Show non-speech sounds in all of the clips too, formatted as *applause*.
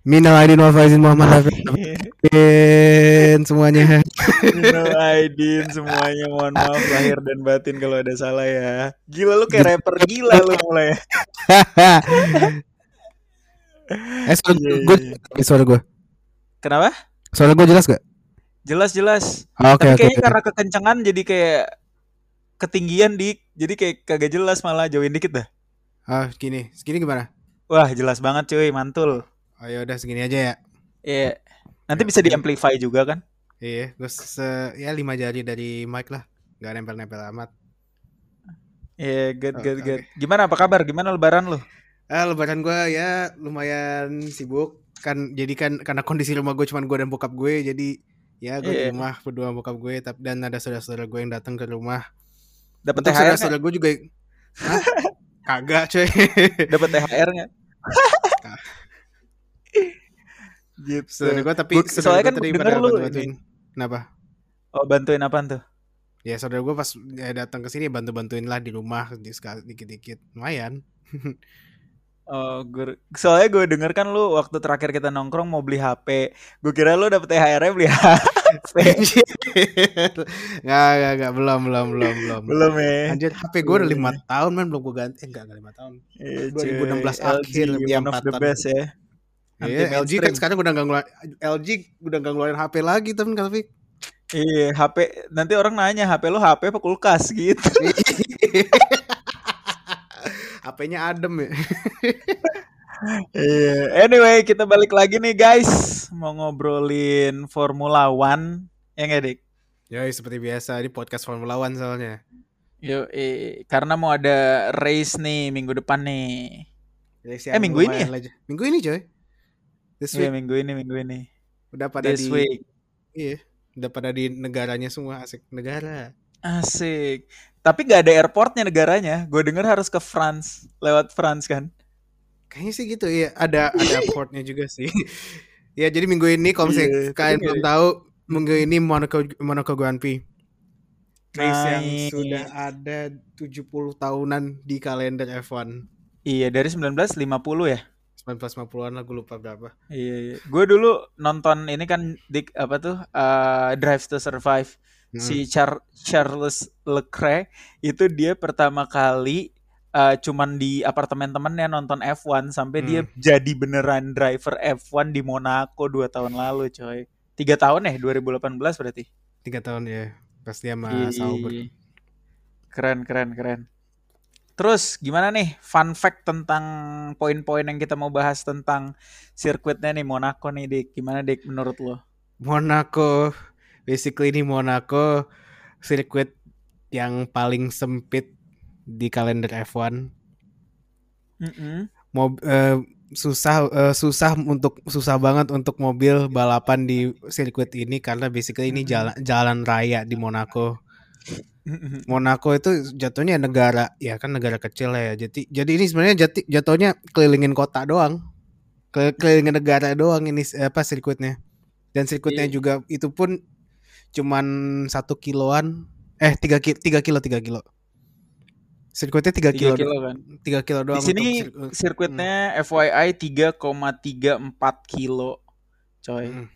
Minal aidin wal faizin Muhammad *laughs* Hafizin semuanya. Minal aidin semuanya mohon maaf lahir dan batin kalau ada salah ya. Gila lu kayak rapper gila lu mulai. eh suara Iya, gue, iya. suara gue, Kenapa? suara gue jelas gak? Jelas jelas. Oke Tapi oke. kayaknya oke. karena kekencangan jadi kayak ketinggian dik. Jadi kayak kagak jelas malah jauhin dikit dah. Ah gini, segini gimana? Wah jelas banget cuy mantul. Oh ya udah segini aja ya. Iya. Nanti bisa di amplify juga kan? Iya, gue se ya lima jari dari mic lah, nggak nempel-nempel amat. Iya good Oke, good oke. good. Gimana apa kabar? Gimana lebaran lu? Ah lebaran gue ya lumayan sibuk kan, jadi kan karena kondisi rumah gue cuma gue dan bokap gue, jadi ya gue di Iya. rumah berdua bokap gue, tapi dan ada saudara-saudara gue yang datang ke rumah. Dapat THR saudara-saudara gue juga, Hah? *laughs* kagak coy. Dapat THR nggak? *laughs* saudara gue tapi Gua- soalnya kan tadi denger lu bantu-bantuin. Kenapa? Oh bantuin apaan tuh? Ya saudara gue pas ya, datang ke sini bantu-bantuin lah di rumah di sekali dikit-dikit, lumayan. *laughs* Oh, gue, soalnya gue denger kan lu waktu terakhir kita nongkrong mau beli HP. Gue kira lu dapet THR-nya beli HP. *laughs* Nggak, nggak, nggak, belum, belum, belum, belum. Belum ya. Anjir, HP gue udah lima tahun man belum gue ganti. Eh, enggak, enggak lima tahun. Iya, 2016 cuy. akhir, LG, ya, empat the tahun. best ya. Iya, LG kan sekarang udah nggak ngeluarin LG udah nggak ngeluarin HP lagi temen tapi Iya, HP nanti orang nanya HP lu HP apa kulkas gitu. *laughs* HP-nya adem ya. *laughs* Iya. Anyway, kita balik lagi nih guys. Mau ngobrolin Formula One. Ya nggak, Dik? Yoi, seperti biasa di podcast Formula One soalnya. Yo, eh, karena mau ada race nih minggu depan nih. Race Eh, yang minggu ini lah. Minggu ini coy. This Iya, week minggu ini, minggu ini. udah pada This di week. iya, udah pada di negaranya semua asik negara. Asik. Tapi nggak ada airportnya negaranya. Gue denger harus ke France, lewat France kan. Kayaknya sih gitu ya. Ada ada portnya juga sih. *laughs* ya jadi minggu ini kalau misalnya Iya, kalian tapi belum tahu minggu ini Monaco Monaco Grand Prix. Race yang sudah ada 70 tahunan di kalender F1. Iya, dari 1950 ya. 1950-an lah gue lupa berapa. Iya, iya. Gue dulu nonton ini kan dik apa tuh eh, Drive to Survive Hmm. si Char- Charles Leclerc itu dia pertama kali eh, cuman di apartemen temennya nonton F1 sampai dia Hmm. jadi beneran driver F1 di Monaco dua tahun lalu coy tiga tahun ya 2018 berarti Tiga tahun ya. Pasti sama Ih, Sauber. keren keren keren terus gimana nih fun fact tentang poin-poin yang kita mau bahas tentang sirkuitnya nih Monaco nih dik gimana dik menurut lo Monaco basically ini Monaco sirkuit yang paling sempit di kalender F1. Mm-mm. Mob, eh, susah eh, susah untuk susah banget untuk mobil balapan di sirkuit ini karena basically ini jalan jalan raya di Monaco. Monaco itu jatuhnya negara ya kan negara kecil ya. Jadi jadi ini sebenarnya jati, jatuhnya kelilingin kota doang. Ke- Kelilingin negara doang ini apa sirkuitnya. Dan sirkuitnya Iya. juga itu pun cuman satu kiloan eh tiga kilo tiga kilo tiga kilo. Sirkuitnya tiga Tiga kilo, kilo kan. tiga kilo Di doang sini untuk sirkuit. sirkuitnya FYI 3,34 kilo, coy. Hmm.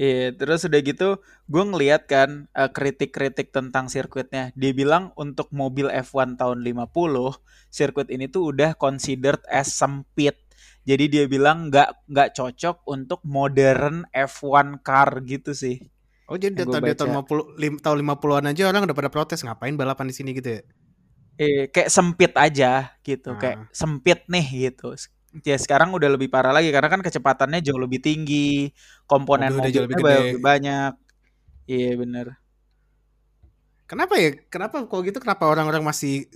Iya, terus udah gitu gue ngeliat kan eh, kritik-kritik tentang sirkuitnya. Dia bilang untuk mobil F1 tahun 50, sirkuit ini tuh udah considered as sempit. Jadi dia bilang nggak nggak cocok untuk modern F1 car gitu sih. Oh jadi gua tahun tahun baca. 50 lim, tahun 50-an aja orang udah pada protes ngapain balapan di sini gitu ya. Eh, kayak sempit aja gitu, Ah. kayak sempit nih gitu. Ya sekarang udah lebih parah lagi karena kan kecepatannya jauh lebih tinggi, komponen Mobil udah jauh mobilnya lebih gede. lebih banyak. Iya bener. Kenapa ya? Kenapa kalau gitu kenapa orang-orang masih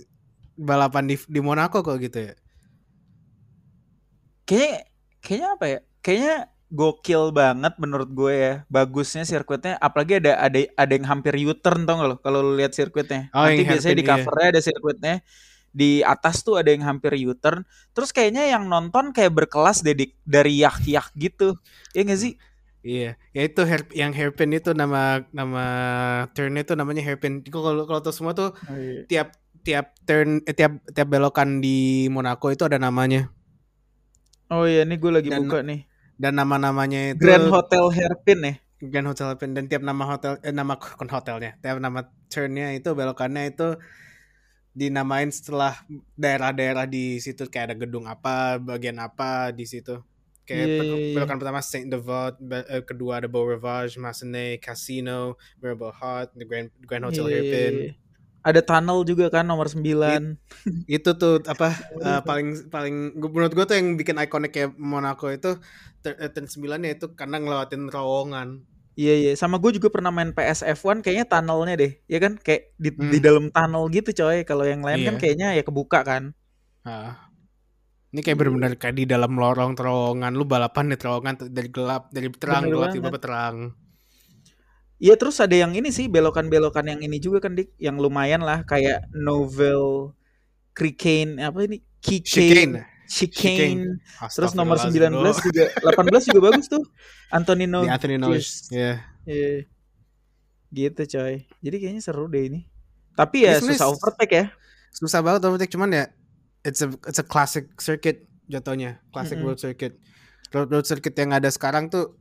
balapan di di Monaco kok gitu ya? Kayaknya kayaknya apa ya? Kayaknya gokil banget menurut gue ya. Bagusnya sirkuitnya apalagi ada ada ada yang hampir U-turn tau gak lo kalau lo lihat sirkuitnya. Oh, Nanti biasanya di iya. covernya ada sirkuitnya. Di atas tuh ada yang hampir U-turn. Terus kayaknya yang nonton kayak berkelas deh Dik. dari yak-yak gitu. Iya gak sih? Iya, ya itu hair, yang hairpin itu nama nama turnnya itu namanya hairpin. Kalau kalau tuh semua tuh tiap tiap turn eh, tiap tiap belokan di Monaco itu ada namanya. Oh iya, ini gue lagi Dan- buka nih. dan nama-namanya itu Grand Hotel Hairpin ya. Grand Hotel Hairpin dan tiap nama hotel eh, nama *laughs* kon hotelnya, tiap nama turnnya itu belokannya itu dinamain setelah daerah-daerah di situ kayak ada gedung apa, bagian apa di situ. Kayak iya, iya. belokan pertama Saint Devote, be- eh, kedua ada Beau Rivage, Massenet, Casino, Marble Hut, the Grand Grand Hotel Iya, iya, Hairpin. iya. Ada tunnel juga kan nomor 9. Itu tuh apa *laughs* eh, paling paling menurut gue tuh yang bikin ikonik kayak Monaco itu ter- eh, turn 9 ya itu karena ngelewatin terowongan. Iya iya, sama gue juga pernah main PS F1 kayaknya tunnelnya deh. Ya kan kayak di, Hmm. di dalam tunnel gitu coy. Kalau yang lain kan Iya. kayaknya ya kebuka kan. Ah. Ini kayak bener-bener kayak di dalam lorong terowongan lu balapan di terowongan dari gelap dari terang Bener gelap tiba-tiba terang. Iya terus ada yang ini sih belokan-belokan yang ini juga kan dik yang lumayan lah kayak novel Chicane apa ini Chicane. Chicane terus nomor Astagfirullahaladzim, 19 bro. juga 18 juga bagus tuh Antonino Di Anthony Noyes. Ya. Iya. Gitu coy. Jadi kayaknya seru deh ini. Tapi ya sebenarnya susah overtake ya. Susah banget overtake cuman ya it's a it's a classic circuit jatuhnya. Classic Mm-mm. road circuit. Road, road circuit yang ada sekarang tuh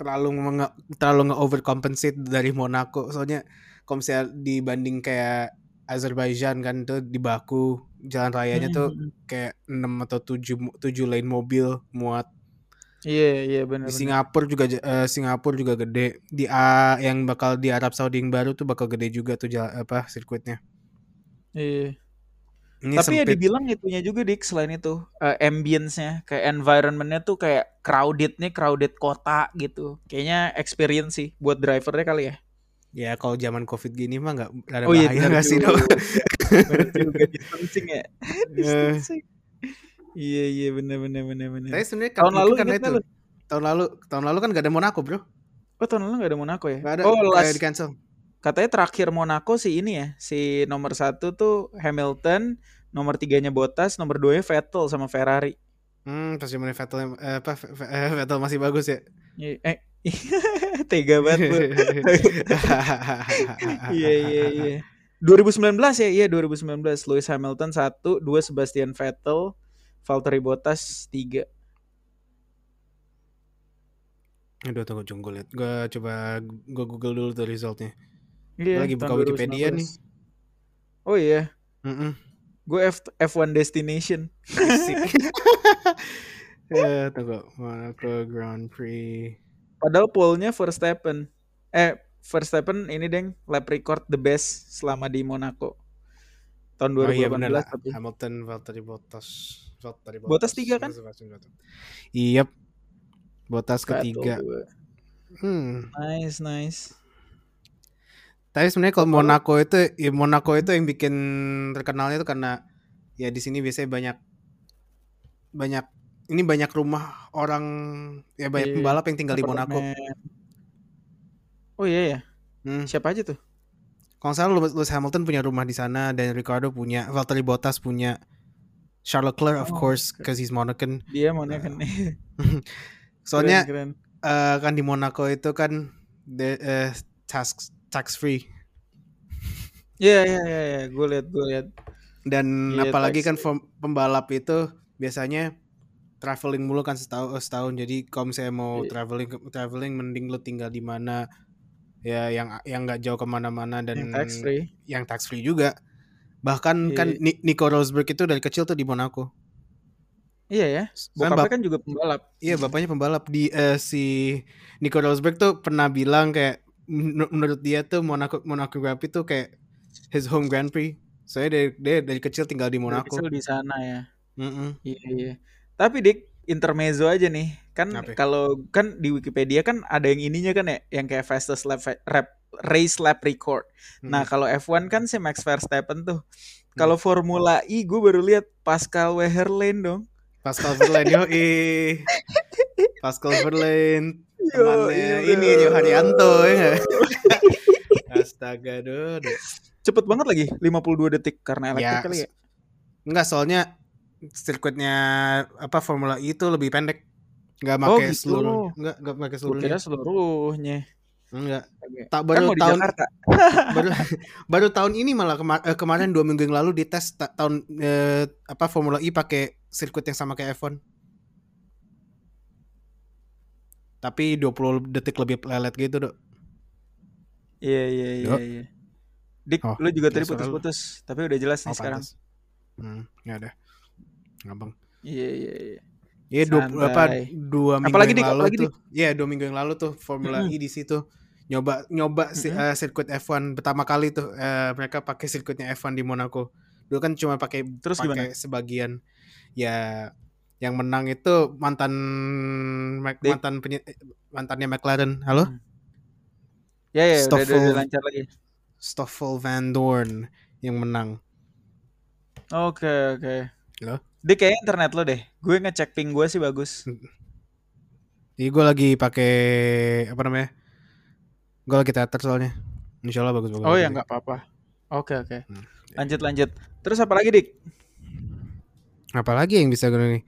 terlalu menge, terlalu nge overcompensate dari Monaco. Soalnya kalau misalnya dibanding kayak Azerbaijan kan tuh di Baku jalan rayanya tuh Mm-mm. kayak 6 atau 7 mo- 7 lane mobil muat. Iya iya benar. Di Singapura juga eh, Singapura juga gede. Di A yang bakal di Arab Saudi yang baru tuh bakal gede juga tuh jalan, apa sirkuitnya. Iya. Ini Tapi ya sempit. dibilang itunya juga dik selain itu eh, ambience-nya kayak environment-nya tuh kayak crowded-nya crowded kota gitu. Kayaknya experience sih buat drivernya kali ya. Ya kalau zaman Covid gini mah nggak ada Oh iya bahaya benar nggak sih dok? *laughs* Juga distancing ya. *laughs* distancing. Iya iya benar benar benar benar. Tapi sebenarnya kan, Tahun lalu ingat itu. nggak lu? Tahun lalu tahun lalu kan gak ada Monaco bro. Oh tahun lalu gak ada Monaco ya? Gak ada. Oh last, di cancel. katanya terakhir Monaco sih ini ya. Si nomor satu tuh Hamilton, nomor tiganya Bottas, nomor duanya Vettel sama Ferrari. Hmm pas zaman Vettel eh, apa eh, Vettel masih bagus ya. Iya, Eh, *laughs* tega banget lu. *laughs* Iya iya iya. 2019 ya, iya 2019 Lewis Hamilton satu, dua Sebastian Vettel, Valtteri Bottas tiga. Aduh tunggu tunggu lihat. Gue coba gue google dulu tuh resultnya. Iya. Lagi buka Wikipedia 2019. nih. Oh iya, Mm-mm. gue F F1 Destination. *laughs* Eh, tunggu Monaco Grand Prix. Padahal pole-nya Verstappen. Eh, Verstappen ini deng lap record the best selama di Monaco. Tahun Oh 2018 iya bener lah. tapi. Hamilton, Valtteri Bottas, Valtteri Bottas tiga kan? Iya. Bottas ketiga. Hmm. Nice, nice. Tapi sebenarnya kalau Kalau- Monaco itu, ya Monaco itu yang bikin terkenalnya itu karena ya di sini biasanya banyak banyak ini banyak rumah orang ya banyak Iya, pembalap yang tinggal di Monaco. Oh iya ya. Hmm. Siapa aja tuh? Kalau nggak salah Lewis Hamilton punya rumah di sana dan Ricardo punya, Valtteri Bottas punya, Charles Leclerc of Oh, course because he's Monacan. Dia mana kan? *laughs* *laughs* Soalnya keren, keren. eh, kan di Monaco itu kan de, eh, tax tax free Iya iya iya iya, gue lihat gue lihat. dan Iya, apalagi kan pem- pembalap itu biasanya traveling mulu kan setahun setahun jadi kalau misalnya mau Iya. traveling traveling mending lu tinggal di mana ya yang yang nggak jauh ke mana-mana dan Yang tax free. yang tax free juga bahkan Iya. kan Ni- Nico Rosberg itu dari kecil tuh di Monaco Iya ya. Soalnya Bokapnya bap- kan juga pembalap. iya bapaknya pembalap di eh, si Nico Rosberg tuh pernah bilang kayak men- menurut dia tuh Monaco Monaco Grand Prix tuh kayak his home Grand Prix soalnya dari dia dari kecil tinggal di Dari Monaco kecil di sana ya. Mm-mm. Iya iya. Tapi dik intermezzo aja nih. Kan Apa? kalau kan di Wikipedia kan ada yang ininya kan ya, yang kayak fastest lap rap, race lap record. Nah, Mm-mm. kalau F1 kan si Max Verstappen tuh. Kalau Formula E gue baru lihat Pascal Wehrlein dong. Pascal Verlaine yo *laughs* Pascal Verlaine temannya Yoi, ini bro. Rio Haryanto ya? *laughs* Astaga duh. Cepet banget lagi 52 detik karena elektrik Ya, kali ya. Enggak soalnya sirkuitnya apa Formula E itu lebih pendek. Enggak Oh, pakai gitu. seluruh enggak enggak pakai seluruhnya. kira seluruhnya. Enggak. Tak Kan baru tahun *laughs* baru baru tahun ini malah kema- eh, kemarin dua minggu yang lalu dites ta- tahun eh, apa Formula E pakai sirkuit yang sama kayak F1. tapi 20 detik lebih lelet gitu, Dok. Iya iya iya iya. Dik, Oh, lu juga tadi ya, lu. putus-putus, tapi udah jelas nih Oh, sekarang. pantas. Hmm, ya udah. Ngabang. Iya iya iya. Iya dua apa dua minggu Apalagi, yang Dik? lalu Apalagi, tuh. Iya dua minggu yang lalu tuh Formula. E di situ nyoba nyoba si, Mm-mm. eh, sirkuit F1 pertama kali tuh eh, mereka pakai sirkuitnya F1 di Monaco. Dulu kan cuma pakai Terus pakai gimana? sebagian. Ya yang menang itu mantan Dik. mantan penye- mantannya McLaren. Halo? Hmm. Ya ya udah, udah, Stoffel. udah lancar lagi. Stoffel Van Dorn yang menang. Oke oke. Halo? Dik kayaknya internet lo deh. Gue ngecek ping gue sih bagus. *laughs* Jadi gue lagi pakai apa namanya? Gue lagi teater soalnya. Insya Allah bagus bagus. Oh ya nggak apa-apa. Oke oke. Hmm. Lanjut lanjut. Terus apa lagi dik? Apalagi yang bisa gue nih?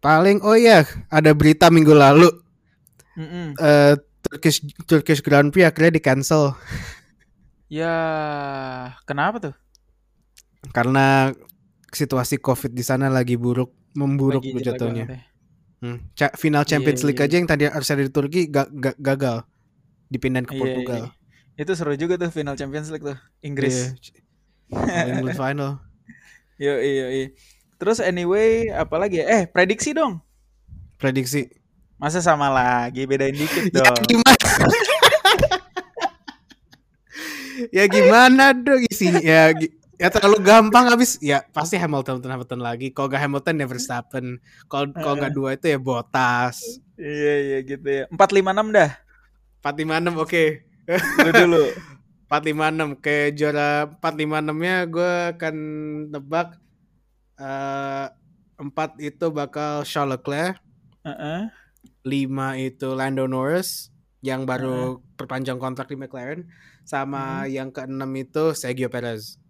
Paling oh iya ada berita minggu lalu Mm-mm. eh Turkish Turkish Grand Prix akhirnya di cancel *laughs* Ya kenapa tuh? karena situasi COVID di sana lagi buruk memburuk Lagi jatuhnya. banget ya. Hmm. Ca- Final Champions Iya, League iya. aja yang tadi harus ada di Turki ga- ga- gagal dipindahin ke Iya, Portugal. iya. Itu seru juga tuh final Champions League tuh Inggris. Iya. All England *laughs* final. Yo iya iya. Terus anyway apalagi ya? Eh prediksi dong. Prediksi. Masa sama lagi bedain dikit Ya dong. gimana? *laughs* ya gimana dong isinya? Ya, ya terlalu gampang habis. Ya pasti Hamilton Hamilton lagi. Kalau nggak Hamilton ya Verstappen. Kalau kalau nggak dua itu ya Bottas. Iya iya gitu ya. 456 dah. 456 oke. Dulu dulu. 456 ke juara 456-nya gue akan tebak eh 4 itu bakal Charles Leclerc, Heeh. 5 itu Lando Norris yang baru perpanjang kontrak di McLaren sama yang keenam itu Sergio Perez.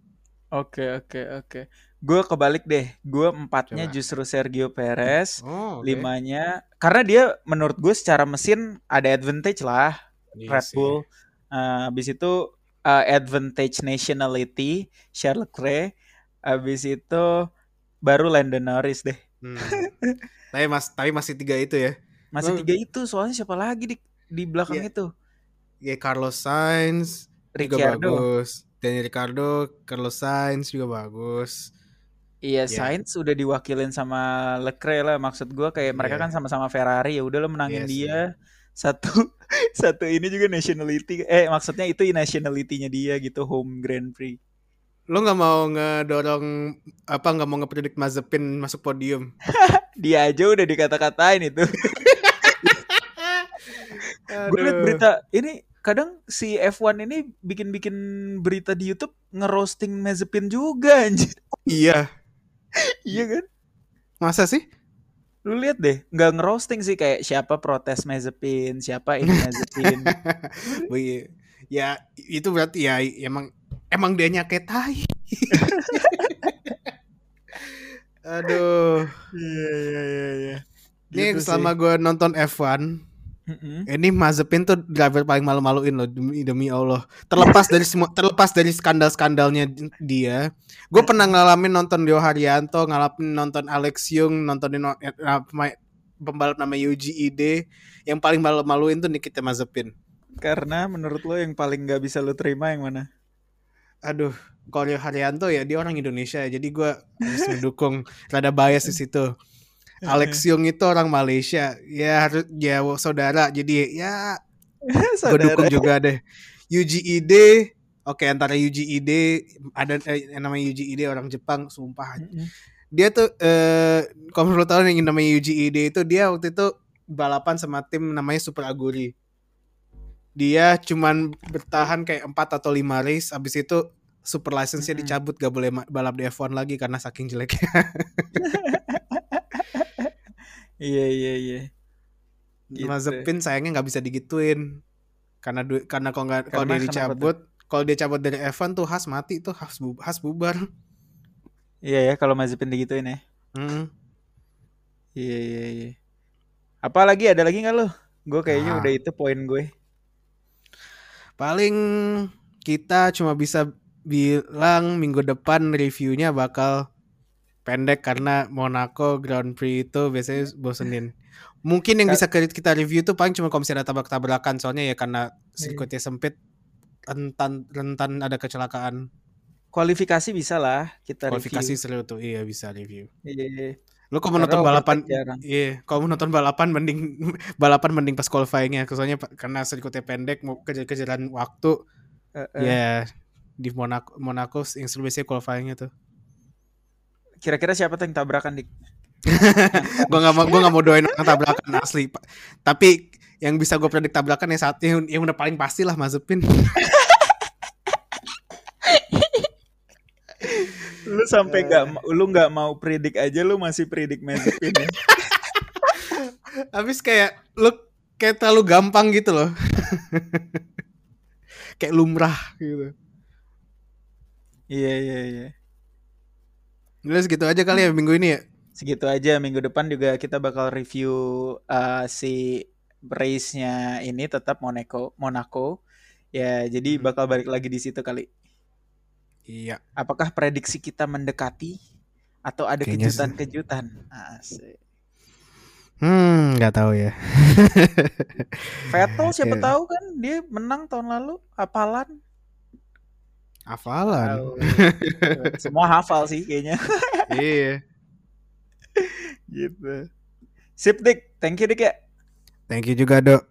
Oke oke oke. Gue kebalik deh. Gue empatnya Coba. justru Sergio Perez. Oh, oke. Limanya karena dia menurut gue secara mesin ada advantage lah Iya Red. Bull. Eh, habis itu eh, advantage nationality Charles Leclerc. Habis itu baru Lando Norris deh. Hmm. tapi mas tapi masih tiga itu ya. Masih Oh. tiga itu soalnya siapa lagi di di belakang Iya. itu? Ya Carlos Sainz juga Ricciardo. bagus. Daniel Ricardo, Carlos Sainz juga bagus. Iya, Iya. Sainz udah diwakilin sama Leclerc lah. Maksud gua kayak mereka Iya. kan sama-sama Ferrari ya udah lo menangin sih. dia. Satu *laughs* satu ini juga nationality eh maksudnya itu nationality-nya dia gitu home Grand Prix. Lo nggak mau ngedorong apa nggak mau ngepredict Mazepin masuk podium? *laughs* Dia aja udah dikata-katain itu. *laughs* Gue liat berita ini kadang si F1 ini bikin-bikin berita di YouTube ngerosting Mazepin juga anjir. Iya, *laughs* iya kan? masa sih? Lu lihat deh, nggak ngerosting sih kayak siapa protes Mazepin, siapa ini Mazepin. *laughs* Ya itu berarti ya emang emang dia nyake tai. *laughs* Aduh, Iya iya iya iya. ini Gitu selama gue nonton F1, Mm-mm. ini Mazepin tuh driver paling malu-maluin loh demi, demi Allah. Terlepas dari semua, terlepas dari skandal-skandalnya dia, gue pernah ngalamin nonton Rio Haryanto, ngalamin nonton Alex Young, nontonin no- eh, pembalap nama Yuji Ide, yang paling malu-maluin tuh Nikita Mazepin. Karena menurut lo yang paling nggak bisa lo terima yang mana? Aduh, kalau Rio Haryanto ya dia orang Indonesia, jadi gue harus mendukung rada bias di situ. Alex Young itu orang Malaysia, ya harus ya saudara, jadi ya *laughs* gue dukung juga deh. Ide, oke antara Yuji Ide ada eh, yang namanya Ide orang Jepang, sumpah. Dia tuh eh kalau lo tahu yang namanya Ide itu dia waktu itu balapan sama tim namanya Super Aguri. Dia cuman bertahan kayak 4 atau 5 race abis itu super license-nya dicabut gak boleh balap di F1 lagi karena saking jeleknya. *laughs* Iya iya iya. Gitu. Mazepin sayangnya nggak bisa digituin karena du- karena kalau nggak kalau dia dicabut kalau dia cabut dari F1 tuh Has mati tuh Has, bu- Has bubar. Iya ya kalau Mazepin digituin ya. Hmm. Iya iya iya. Apa lagi ada lagi nggak lo? Gue kayaknya Ah. udah itu poin gue. Paling kita cuma bisa bilang minggu depan reviewnya bakal pendek karena Monaco Grand Prix itu biasanya bosenin. Mungkin yang bisa kita review tuh paling cuma kalau misalnya ada tabrak-tabrakan soalnya ya karena sirkuitnya sempit rentan rentan ada kecelakaan. Kualifikasi bisa lah kita Kualifikasi review. seru tuh. Iya bisa review. Iya. Lu kalau mau nonton balapan Iya, kalau mau nonton balapan mending *laughs* balapan mending pas qualifyingnya soalnya karena sirkuitnya pendek mau kejar-kejaran waktu. Uh, uh. Ya di Monaco Monaco yang seru biasanya qualifyingnya tuh. Kira-kira siapa tuh yang tabrakan dik? *laughs* gue gak mau gue gak mau doain orang tabrakan asli tapi yang bisa gue predik tabrakan yang saat yang, yang udah paling pasti lah Mazepin *laughs* lu sampai nggak lu nggak mau predik aja lu masih predik Mazepin ya? *laughs* Habis kayak lu kayak terlalu gampang gitu loh. Kayak lumrah gitu. Iya iya iya Udah segitu aja kali ya minggu ini ya. Segitu aja. Minggu depan juga kita bakal review uh, si race-nya ini tetap Monaco Monaco. Ya jadi hmm. bakal balik lagi di situ kali. Iya. Apakah prediksi kita mendekati atau ada kejutan-kejutan? Asik. Hmm, nggak tahu ya. Vettel siapa *laughs* yeah. tahu kan dia menang tahun lalu, hafalan. Hafalan. *laughs* Semua hafal sih kayaknya. iya *laughs* gitu. Sip Dik, thank you Dik ya. Thank you juga Dok.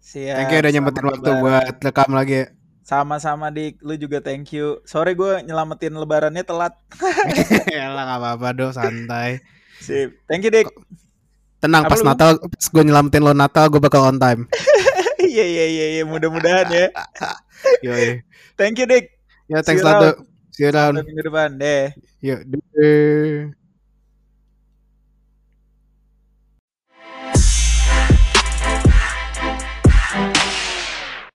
Siap. Thank you udah nyempetin waktu buat rekam lagi ya. Sama-sama Dik, lu juga thank you. Sorry gue nyelamatin lebarannya telat. *laughs* ya lah gak apa-apa Dok, santai. Sip, thank you Dik. Tenang, Apa pas lu? Natal, pas gue nyelamatin lo Natal, gue bakal on time. Iya, iya, iya, iya, mudah-mudahan ya. Yoi. Thank you Dik. Ya, thanks lah. See you around. Minggu depan, deh. Yuk, deh.